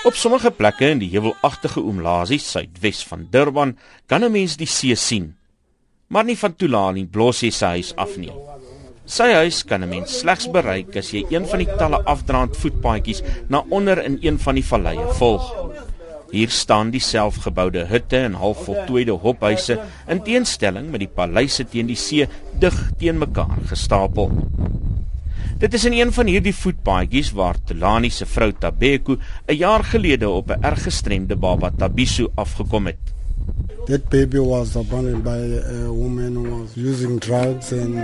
Op sommige plekke in die heuwelagtige Umlazi suidwes van Durban kan 'n mens die see sien, maar nie van Tulani Blossie se huis af nie. Sy huis kan 'n mens slegs bereik as jy een van die talle afdraand voetpaadjies na onder in een van die valleie volg. Hier staan die selfgeboude hutte en halfvoltooide hophuise in teenstelling met die paleise teen die see dig teen mekaar gestapel. Dit is in een van hierdie voetpaadjies waar Tulani se vrou Tabeku 'n jaar gelede op 'n erg gestremde baba Tabiso afgekom het. That baby was abandoned by a woman who was using drugs and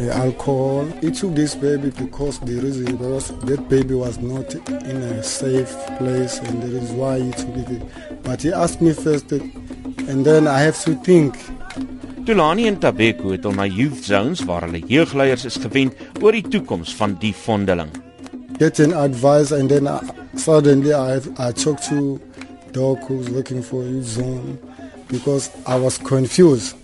uh, alcohol. He took this baby because the reason was that baby was not in a safe place and that is why he took it. But he asked me first and then I have to think Tulani en Tabeko het hom na youth zones waar hulle jeugleiers is gewend oor die toekoms van die vondeling. Get an advice and then I, suddenly I I talked to Doc who's working for youth zone because I was confused.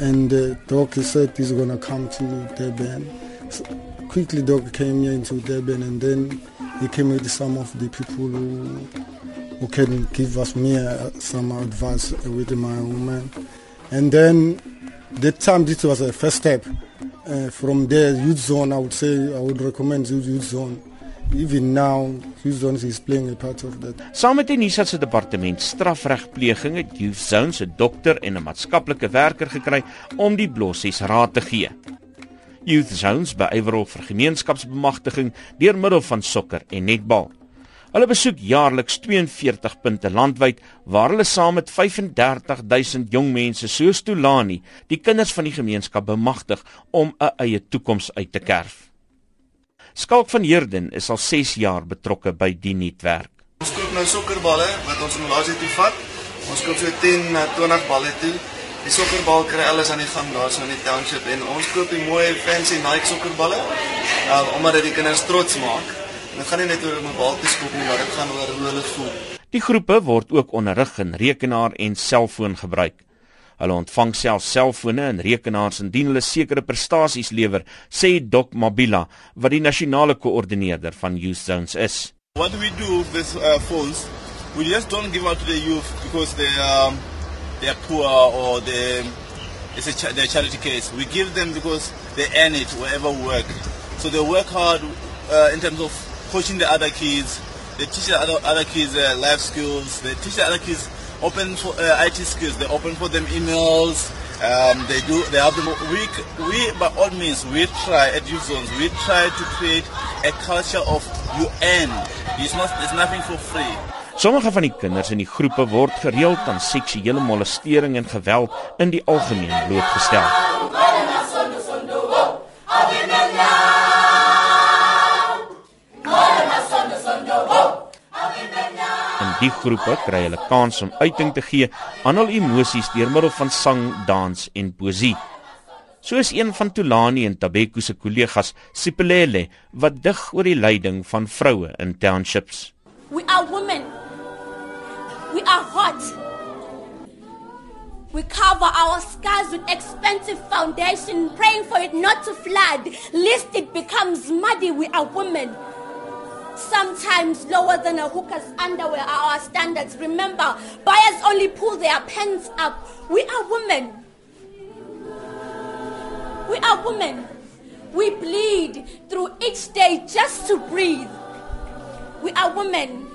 And the Doc said he's going to come to Durban. So quickly Doc came here into Durban and then he came with some of the people who who can give us me uh, some advice with my woman. And then that time this was a first step. Uh, from there, youth zone, I would say I would recommend youth zone. Even now, youth zone is playing a part of that. Saam met die Nisa se departement strafregpleging het Youth Zone se dokter en 'n maatskaplike werker gekry om die blossies raad te gee. Youth Zones op vir gemeenskapsbemagtiging deur middel van sokker en netbal. Hulle besoek jaarliks 42 punte landwyd waar hulle saam met 35000 jong mense soos Tulani die kinders van die gemeenskap bemagtig om 'n eie toekoms uit te kerf. Skalk van Heerden is al 6 jaar betrokke by die netwerk. Ons koop nou sokkerballe wat ons in Malasie toe vat. Ons koop so 10 na 20 balle toe. Die sokkerbal kry alles aan die gang daar so in die township en ons koop die mooi fancy Nike sokkerballe. Uh, omdat dit die kinders trots maak. Dit gaan nie net oor om 'n bal te skop nie, maar dit gaan oor hoe hulle voel. Die groepe word ook onderrig in rekenaar en selfoon gebruik. Hulle ontvang self selfone en rekenaars indien hulle sekere prestasies lewer, sê Doc Mabila, wat die nasionale koördineerder van Youth Zones is. What do we do with these uh, phones? We just don't give out to the youth because they um they are poor or they it's a ch their charity case. We give them because they earn it wherever work. So they work hard uh, in terms of coaching the other kids. They teach the other, other kids uh, life skills. They teach the other kids open for uh, IT skills. They open for them emails. Um, they do. They have them. We, we, by all means, we try at Youth Zones. We try to create a culture of you earn. It's not. It's nothing for free. Sommige van die kinders in die groepe word gereeld aan seksuele molestering en geweld in die algemeen blootgestel. Die groepe kry hulle kans om uiting te gee aan hul emosies deur middel van sang, dans en poesie. Soos een van Tulani en Tabeko se kollegas, Sipelele, wat dig oor die lyding van vroue in townships. We are women. We are hot. We cover our skies with expensive foundation, praying for it not to flood. Lest it becomes muddy, we are women. Sometimes lower than a hooker's underwear are our standards. Remember, buyers only pull their pants up. We are women. We are women. We bleed through each day just to breathe. We are women.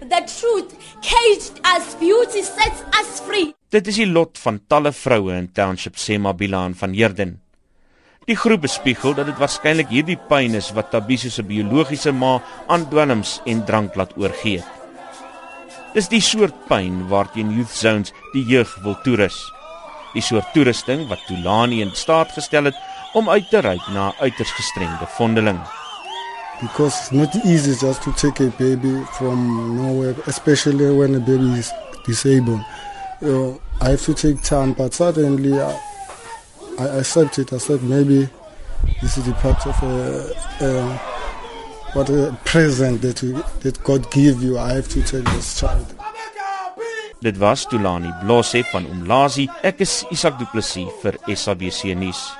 The truth caged us, beauty sets us free. Dit is die lot van talle vroue in Township Sema Bilaan van Herden. Die groep bespiegel dat dit waarskynlik hierdie pyn is wat Tabiso se biologiese ma aan dwelms en drank laat oorgee. Dis die soort pyn waarteen Youth Zones die jeug wil toerus. Die soort toerusting wat Tulani in staat gestel het om uit te reik na uiters gestremde vondeling. Because it's not easy just to take a baby from nowhere, especially when a baby is disabled. You know, I have to take time, but suddenly I, I accept it. I said maybe this is the part of a, a what a present that we, that God give you. I have to tell this child. Dit was Tulani Blosse van Umlazi. Ek is Isak Du Plessis vir SABC nuus.